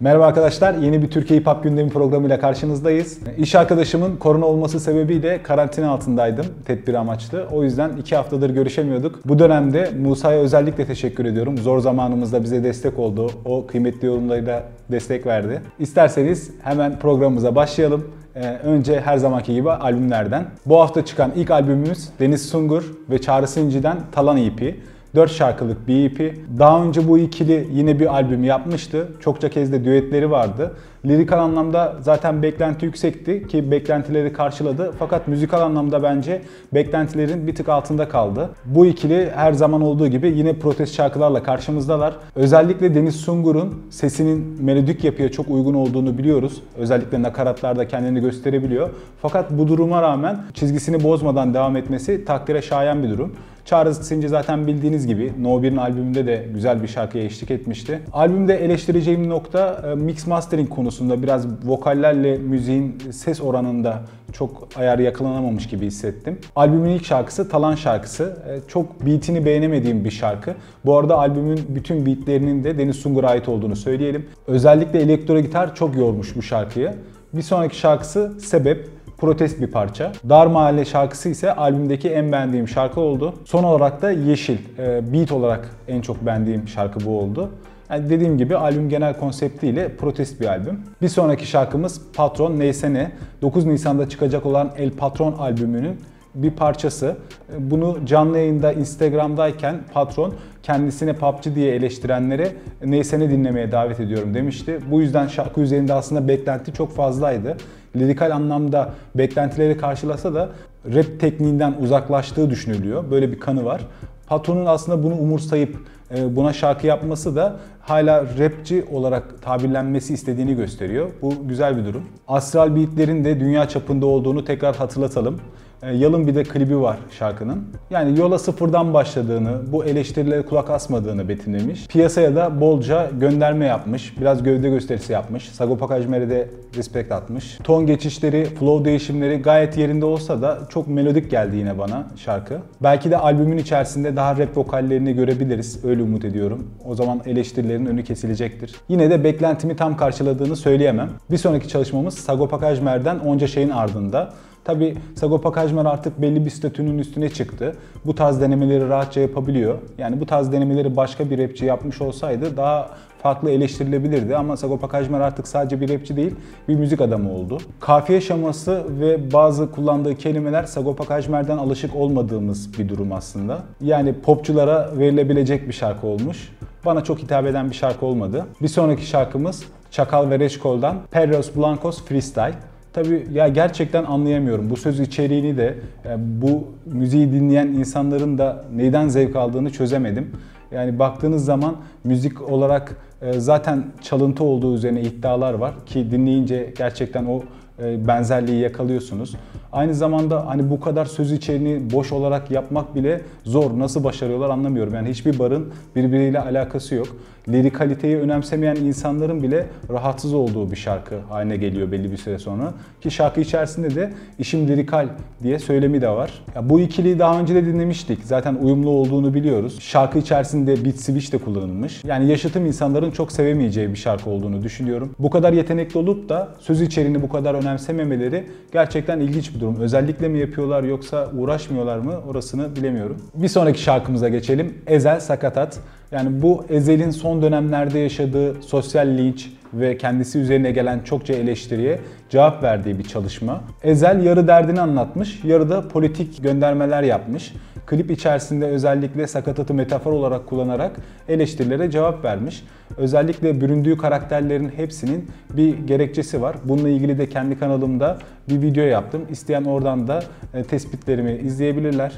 Merhaba arkadaşlar, yeni bir Türkiye Hip Hop gündemi programıyla karşınızdayız. İş arkadaşımın korona olması sebebiyle karantina altındaydım tedbir amaçlı. O yüzden iki haftadır görüşemiyorduk. Bu dönemde Musa'ya özellikle teşekkür ediyorum. Zor zamanımızda bize destek oldu. O kıymetli yorumlarıyla destek verdi. İsterseniz hemen programımıza başlayalım. Ee, önce her zamanki gibi albümlerden. Bu hafta çıkan ilk albümümüz Deniz Sungur ve Çağrı Sinci'den Talan EP. 4 şarkılık bir EP. Daha önce bu ikili yine bir albüm yapmıştı. Çokça kez de düetleri vardı. Lirikal anlamda zaten beklenti yüksekti ki beklentileri karşıladı. Fakat müzikal anlamda bence beklentilerin bir tık altında kaldı. Bu ikili her zaman olduğu gibi yine protest şarkılarla karşımızdalar. Özellikle Deniz Sungur'un sesinin melodik yapıya çok uygun olduğunu biliyoruz. Özellikle nakaratlarda kendini gösterebiliyor. Fakat bu duruma rağmen çizgisini bozmadan devam etmesi takdire şayan bir durum. Çağrı Sinci zaten bildiğiniz gibi No 1'in albümünde de güzel bir şarkıya eşlik etmişti. Albümde eleştireceğim nokta e, mix mastering konusunda biraz vokallerle müziğin ses oranında çok ayar yakalanamamış gibi hissettim. Albümün ilk şarkısı Talan şarkısı. E, çok beatini beğenemediğim bir şarkı. Bu arada albümün bütün beatlerinin de Deniz Sungur'a ait olduğunu söyleyelim. Özellikle elektro gitar çok yormuş bu şarkıyı. Bir sonraki şarkısı Sebep protest bir parça. Dar Mahalle şarkısı ise albümdeki en beğendiğim şarkı oldu. Son olarak da Yeşil, e, beat olarak en çok beğendiğim şarkı bu oldu. Yani dediğim gibi albüm genel konseptiyle protest bir albüm. Bir sonraki şarkımız Patron Neyse Ne. 9 Nisan'da çıkacak olan El Patron albümünün bir parçası. Bunu canlı yayında Instagram'dayken patron kendisine PUBG diye eleştirenlere neyse ne dinlemeye davet ediyorum demişti. Bu yüzden şarkı üzerinde aslında beklenti çok fazlaydı. Lirikal anlamda beklentileri karşılasa da rap tekniğinden uzaklaştığı düşünülüyor. Böyle bir kanı var. Patronun aslında bunu umursayıp e, buna şarkı yapması da hala rapçi olarak tabirlenmesi istediğini gösteriyor. Bu güzel bir durum. Astral Beat'lerin de dünya çapında olduğunu tekrar hatırlatalım. E, yalın bir de klibi var şarkının. Yani yola sıfırdan başladığını, bu eleştirilere kulak asmadığını betimlemiş. Piyasaya da bolca gönderme yapmış, biraz gövde gösterisi yapmış. Sagopa Kajmer'e de respekt atmış. Ton geçişleri, flow değişimleri gayet yerinde olsa da çok melodik geldi yine bana şarkı. Belki de albümün içerisinde daha rap vokallerini görebiliriz. Öyle umut ediyorum. O zaman eleştirilerin önü kesilecektir. Yine de beklentimi tam karşıladığını söyleyemem. Bir sonraki çalışmamız Sagopa Kajmer'den Onca Şeyin Ardında. Tabi Sagopa Kajmer artık belli bir statünün üstüne çıktı. Bu tarz denemeleri rahatça yapabiliyor. Yani bu tarz denemeleri başka bir rapçi yapmış olsaydı daha farklı eleştirilebilirdi ama Sagopa Kajmer artık sadece bir rapçi değil, bir müzik adamı oldu. Kafiye şaması ve bazı kullandığı kelimeler Sagopa Kajmer'den alışık olmadığımız bir durum aslında. Yani popçulara verilebilecek bir şarkı olmuş. Bana çok hitap eden bir şarkı olmadı. Bir sonraki şarkımız Çakal ve Reçkol'dan Perros Blancos Freestyle. Tabii ya gerçekten anlayamıyorum. Bu söz içeriğini de e, bu müziği dinleyen insanların da neyden zevk aldığını çözemedim. Yani baktığınız zaman müzik olarak e, zaten çalıntı olduğu üzerine iddialar var ki dinleyince gerçekten o e, benzerliği yakalıyorsunuz. Aynı zamanda hani bu kadar söz içeriğini boş olarak yapmak bile zor. Nasıl başarıyorlar anlamıyorum. Yani hiçbir barın birbiriyle alakası yok. Lirikaliteyi önemsemeyen insanların bile rahatsız olduğu bir şarkı haline geliyor belli bir süre sonra. Ki şarkı içerisinde de işim lirikal diye söylemi de var. Ya bu ikiliyi daha önce de dinlemiştik. Zaten uyumlu olduğunu biliyoruz. Şarkı içerisinde beat switch de kullanılmış. Yani yaşıtım insanların çok sevemeyeceği bir şarkı olduğunu düşünüyorum. Bu kadar yetenekli olup da söz içeriğini bu kadar önemsememeleri gerçekten ilginç bir durum. Özellikle mi yapıyorlar yoksa uğraşmıyorlar mı orasını bilemiyorum. Bir sonraki şarkımıza geçelim. Ezel Sakatat. Yani bu Ezel'in son dönemlerde yaşadığı sosyal linç ve kendisi üzerine gelen çokça eleştiriye cevap verdiği bir çalışma. Ezel yarı derdini anlatmış, yarı da politik göndermeler yapmış. Klip içerisinde özellikle sakatatı metafor olarak kullanarak eleştirilere cevap vermiş. Özellikle büründüğü karakterlerin hepsinin bir gerekçesi var. Bununla ilgili de kendi kanalımda bir video yaptım. İsteyen oradan da e, tespitlerimi izleyebilirler.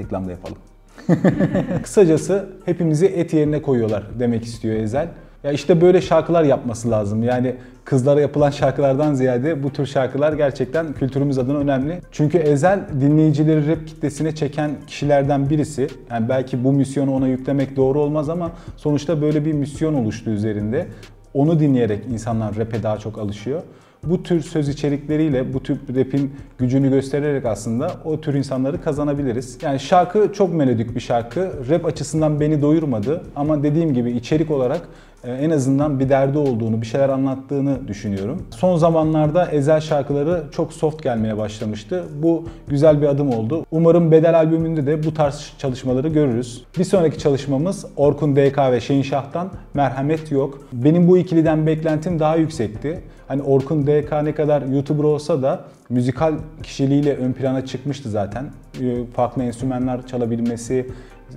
Reklam da yapalım. Kısacası hepimizi et yerine koyuyorlar demek istiyor Ezel. Ya işte böyle şarkılar yapması lazım. Yani kızlara yapılan şarkılardan ziyade bu tür şarkılar gerçekten kültürümüz adına önemli. Çünkü Ezel dinleyicileri rap kitlesine çeken kişilerden birisi. Yani belki bu misyonu ona yüklemek doğru olmaz ama sonuçta böyle bir misyon oluştu üzerinde. Onu dinleyerek insanlar rap'e daha çok alışıyor. Bu tür söz içerikleriyle, bu tür rapin gücünü göstererek aslında o tür insanları kazanabiliriz. Yani şarkı çok melodik bir şarkı. Rap açısından beni doyurmadı ama dediğim gibi içerik olarak en azından bir derdi olduğunu, bir şeyler anlattığını düşünüyorum. Son zamanlarda Ezel şarkıları çok soft gelmeye başlamıştı. Bu güzel bir adım oldu. Umarım Bedel albümünde de bu tarz çalışmaları görürüz. Bir sonraki çalışmamız Orkun DK ve Şehinşah'tan Merhamet Yok. Benim bu ikiliden beklentim daha yüksekti. Hani Orkun DK ne kadar YouTuber olsa da müzikal kişiliğiyle ön plana çıkmıştı zaten. E, farklı enstrümanlar çalabilmesi,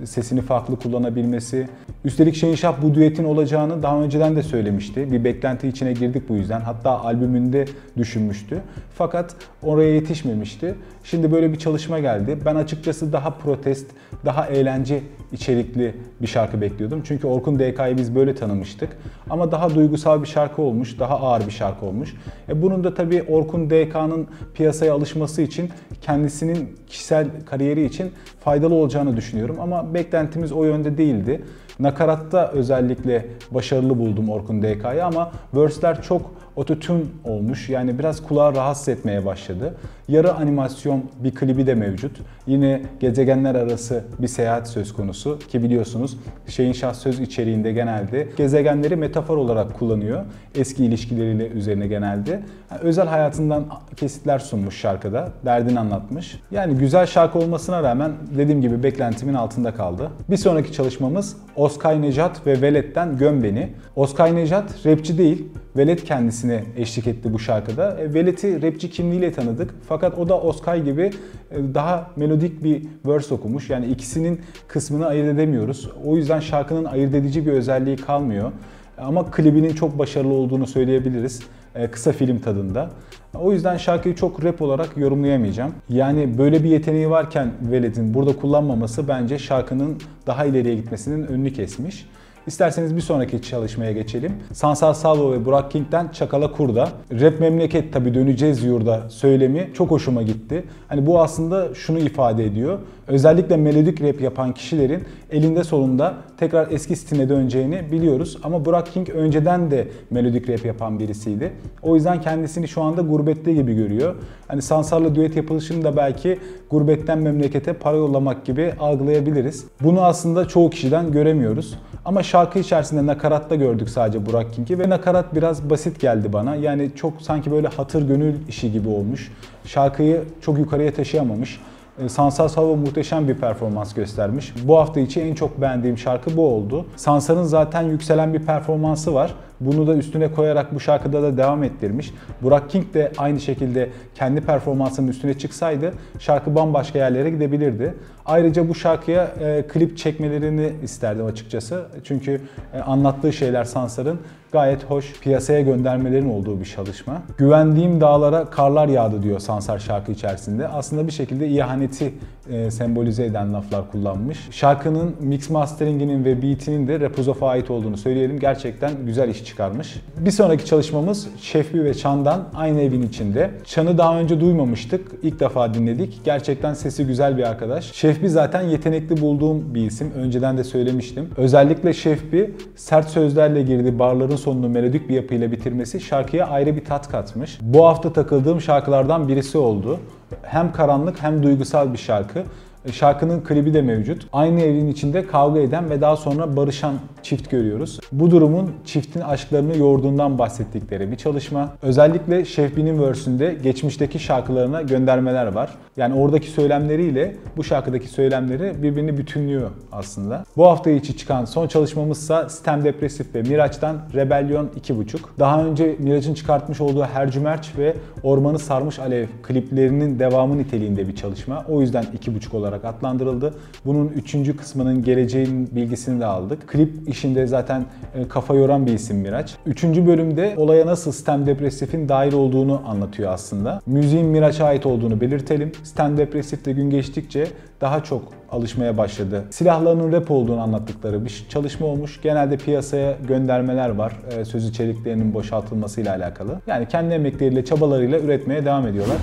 sesini farklı kullanabilmesi. Üstelik Şehinşah bu düetin olacağını daha önceden de söylemişti. Bir beklenti içine girdik bu yüzden. Hatta albümünde düşünmüştü. Fakat oraya yetişmemişti. Şimdi böyle bir çalışma geldi. Ben açıkçası daha protest, daha eğlence içerikli bir şarkı bekliyordum. Çünkü Orkun DK'yı biz böyle tanımıştık. Ama daha duygusal bir şarkı olmuş, daha ağır bir şarkı olmuş. E bunun da tabii Orkun DK'nın piyasaya alışması için, kendisinin kişisel kariyeri için faydalı olacağını düşünüyorum. Ama beklentimiz o yönde değildi. Nakaratta özellikle başarılı buldum Orkun DK'yı ama verse'ler çok ototune olmuş. Yani biraz kulağı rahatsız etmeye başladı. Yarı animasyon bir klibi de mevcut. Yine gezegenler arası bir seyahat söz konusu ki biliyorsunuz şeyin şah söz içeriğinde genelde gezegenleri metafor olarak kullanıyor. Eski ilişkileriyle üzerine genelde. Yani özel hayatından kesitler sunmuş şarkıda. Derdini anlatmış. Yani güzel şarkı olmasına rağmen dediğim gibi beklentimin altında kaldı. Bir sonraki çalışmamız Oskay Nejat ve Velet'ten Göm Beni. Oskay Nejat rapçi değil, Velet kendisine eşlik etti bu şarkıda. E, Velet'i rapçi kimliğiyle tanıdık. Fakat o da Oskay gibi e, daha melodik bir verse okumuş. Yani ikisinin kısmını ayırt edemiyoruz. O yüzden şarkının ayırt edici bir özelliği kalmıyor. Ama klibinin çok başarılı olduğunu söyleyebiliriz. E, kısa film tadında. O yüzden şarkıyı çok rap olarak yorumlayamayacağım. Yani böyle bir yeteneği varken Veled'in burada kullanmaması bence şarkının daha ileriye gitmesinin önünü kesmiş. İsterseniz bir sonraki çalışmaya geçelim. Sansar Salvo ve Burak King'den Çakala Kurda. Rap memleket tabi döneceğiz yurda söylemi çok hoşuma gitti. Hani bu aslında şunu ifade ediyor. Özellikle melodik rap yapan kişilerin elinde solunda tekrar eski stiline döneceğini biliyoruz. Ama Burak King önceden de melodik rap yapan birisiydi. O yüzden kendisini şu anda gurbette gibi görüyor. Hani Sansar'la düet yapılışını da belki gurbetten memlekete para yollamak gibi algılayabiliriz. Bunu aslında çoğu kişiden göremiyoruz. Ama şarkı içerisinde nakaratta gördük sadece Burak King'i ve nakarat biraz basit geldi bana. Yani çok sanki böyle hatır gönül işi gibi olmuş. Şarkıyı çok yukarıya taşıyamamış. E, Sansar Salvo muhteşem bir performans göstermiş. Bu hafta içi en çok beğendiğim şarkı bu oldu. Sansar'ın zaten yükselen bir performansı var. Bunu da üstüne koyarak bu şarkıda da devam ettirmiş. Burak King de aynı şekilde kendi performansının üstüne çıksaydı şarkı bambaşka yerlere gidebilirdi. Ayrıca bu şarkıya e, klip çekmelerini isterdim açıkçası. Çünkü e, anlattığı şeyler Sansar'ın gayet hoş piyasaya göndermelerin olduğu bir çalışma. Güvendiğim dağlara karlar yağdı diyor Sansar şarkı içerisinde. Aslında bir şekilde ihaneti e, sembolize eden laflar kullanmış. Şarkının mix masteringinin ve beatinin de Rapuzof'a ait olduğunu söyleyelim. Gerçekten güzel iş çıkarmış. Bir sonraki çalışmamız Şefbi ve Çan'dan aynı evin içinde. Çan'ı daha önce duymamıştık. İlk defa dinledik. Gerçekten sesi güzel bir arkadaş. Şefbi zaten yetenekli bulduğum bir isim. Önceden de söylemiştim. Özellikle Şefbi sert sözlerle girdi barların sonunu melodik bir yapıyla bitirmesi şarkıya ayrı bir tat katmış. Bu hafta takıldığım şarkılardan birisi oldu. Hem karanlık hem duygusal bir şarkı. E, şarkının klibi de mevcut. Aynı evin içinde kavga eden ve daha sonra barışan çift görüyoruz. Bu durumun çiftin aşklarını yoğurduğundan bahsettikleri bir çalışma. Özellikle Şefbi'nin versünde geçmişteki şarkılarına göndermeler var. Yani oradaki söylemleriyle bu şarkıdaki söylemleri birbirini bütünlüyor aslında. Bu hafta içi çıkan son çalışmamızsa Stem Depresif ve Miraç'tan Rebellion 2.5. Daha önce Miraç'ın çıkartmış olduğu Hercümerç ve Ormanı Sarmış Alev kliplerinin devamı niteliğinde bir çalışma. O yüzden 2.5 olarak adlandırıldı. Bunun üçüncü kısmının geleceğin bilgisini de aldık. Klip işinde zaten e, kafa yoran bir isim Miraç. Üçüncü bölümde olaya nasıl Stem Depresif'in dahil olduğunu anlatıyor aslında. Müziğin Miraç'a ait olduğunu belirtelim. Stem Depresif de gün geçtikçe daha çok alışmaya başladı. Silahlarının rap olduğunu anlattıkları bir çalışma olmuş. Genelde piyasaya göndermeler var. E, söz içeriklerinin boşaltılmasıyla alakalı. Yani kendi emekleriyle, çabalarıyla üretmeye devam ediyorlar.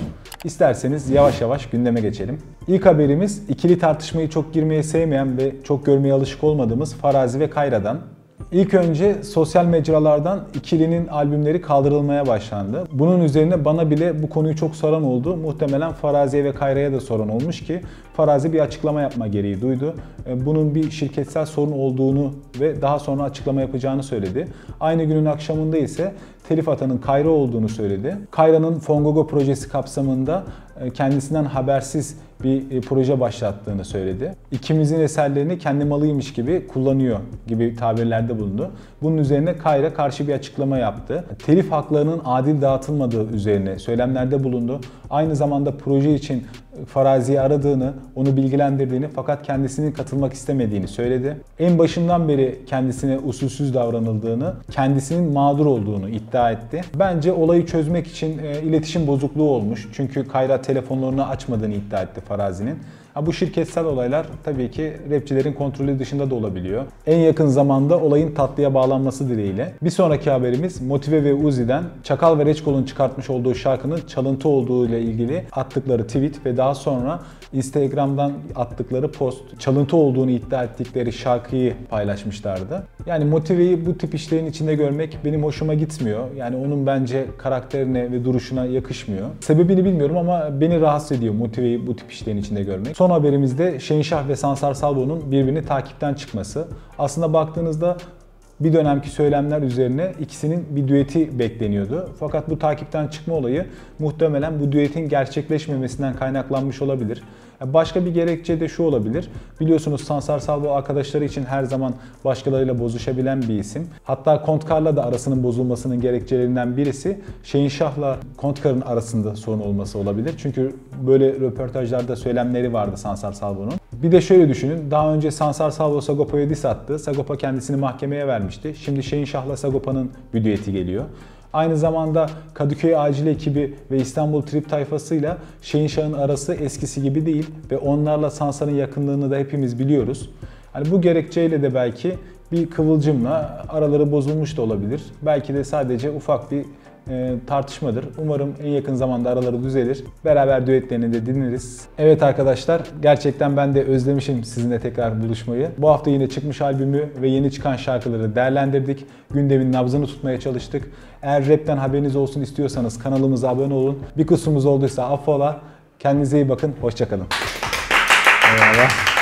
İsterseniz yavaş yavaş gündeme geçelim. İlk haberimiz ikili tartışmayı çok girmeye sevmeyen ve çok görmeye alışık olmadığımız Farazi ve Kayra'dan. İlk önce sosyal mecralardan ikilinin albümleri kaldırılmaya başlandı. Bunun üzerine bana bile bu konuyu çok soran oldu. Muhtemelen Farazi'ye ve Kayra'ya da soran olmuş ki Farazi bir açıklama yapma gereği duydu. E, bunun bir şirketsel sorun olduğunu ve daha sonra açıklama yapacağını söyledi. Aynı günün akşamında ise telif atanın Kayra olduğunu söyledi. Kayra'nın Fongogo projesi kapsamında e, kendisinden habersiz bir e, proje başlattığını söyledi. İkimizin eserlerini kendi malıymış gibi kullanıyor gibi tabirlerde bulundu. Bunun üzerine Kayra karşı bir açıklama yaptı. Telif haklarının adil dağıtılmadığı üzerine söylemlerde bulundu. Aynı zamanda proje için Farazi'yi aradığını, onu bilgilendirdiğini fakat kendisinin katılmak istemediğini söyledi. En başından beri kendisine usulsüz davranıldığını, kendisinin mağdur olduğunu iddia etti. Bence olayı çözmek için e, iletişim bozukluğu olmuş. Çünkü Kayra telefonlarını açmadığını iddia etti Farazi'nin. Ha, bu şirketsel olaylar tabii ki rapçilerin kontrolü dışında da olabiliyor. En yakın zamanda olayın tatlıya bağlanması dileğiyle. Bir sonraki haberimiz Motive ve Uzi'den Çakal ve Reçkol'un çıkartmış olduğu şarkının çalıntı olduğu ile ilgili attıkları tweet ve daha sonra Instagram'dan attıkları post çalıntı olduğunu iddia ettikleri şarkıyı paylaşmışlardı. Yani Motive'yi bu tip işlerin içinde görmek benim hoşuma gitmiyor. Yani onun bence karakterine ve duruşuna yakışmıyor. Sebebini bilmiyorum ama beni rahatsız ediyor Motive'yi bu tip işlerin içinde görmek. Son haberimizde Şehinşah ve Sansar Salvo'nun birbirini takipten çıkması. Aslında baktığınızda bir dönemki söylemler üzerine ikisinin bir düeti bekleniyordu. Fakat bu takipten çıkma olayı muhtemelen bu düetin gerçekleşmemesinden kaynaklanmış olabilir. Başka bir gerekçe de şu olabilir. Biliyorsunuz Sansar Salvo arkadaşları için her zaman başkalarıyla bozuşabilen bir isim. Hatta Kontkar'la da arasının bozulmasının gerekçelerinden birisi Şehinşah'la Kontkar'ın arasında sorun olması olabilir. Çünkü böyle röportajlarda söylemleri vardı Sansar Salvo'nun. Bir de şöyle düşünün. Daha önce Sansar Salvo Sagopa'ya diss attı. Sagopa kendisini mahkemeye vermişti. Şimdi Şehinşah'la Sagopa'nın bir düeti geliyor. Aynı zamanda Kadıköy Acil ekibi ve İstanbul Trip tayfasıyla Şehinşah'ın arası eskisi gibi değil ve onlarla Sansar'ın yakınlığını da hepimiz biliyoruz. Hani bu gerekçeyle de belki bir kıvılcımla araları bozulmuş da olabilir. Belki de sadece ufak bir e, tartışmadır. Umarım en yakın zamanda araları düzelir. Beraber düetlerini de dinleriz. Evet arkadaşlar gerçekten ben de özlemişim sizinle tekrar buluşmayı. Bu hafta yine çıkmış albümü ve yeni çıkan şarkıları değerlendirdik. Gündemin nabzını tutmaya çalıştık. Eğer rapten haberiniz olsun istiyorsanız kanalımıza abone olun. Bir kusurumuz olduysa affola. Kendinize iyi bakın. Hoşçakalın. Eyvallah.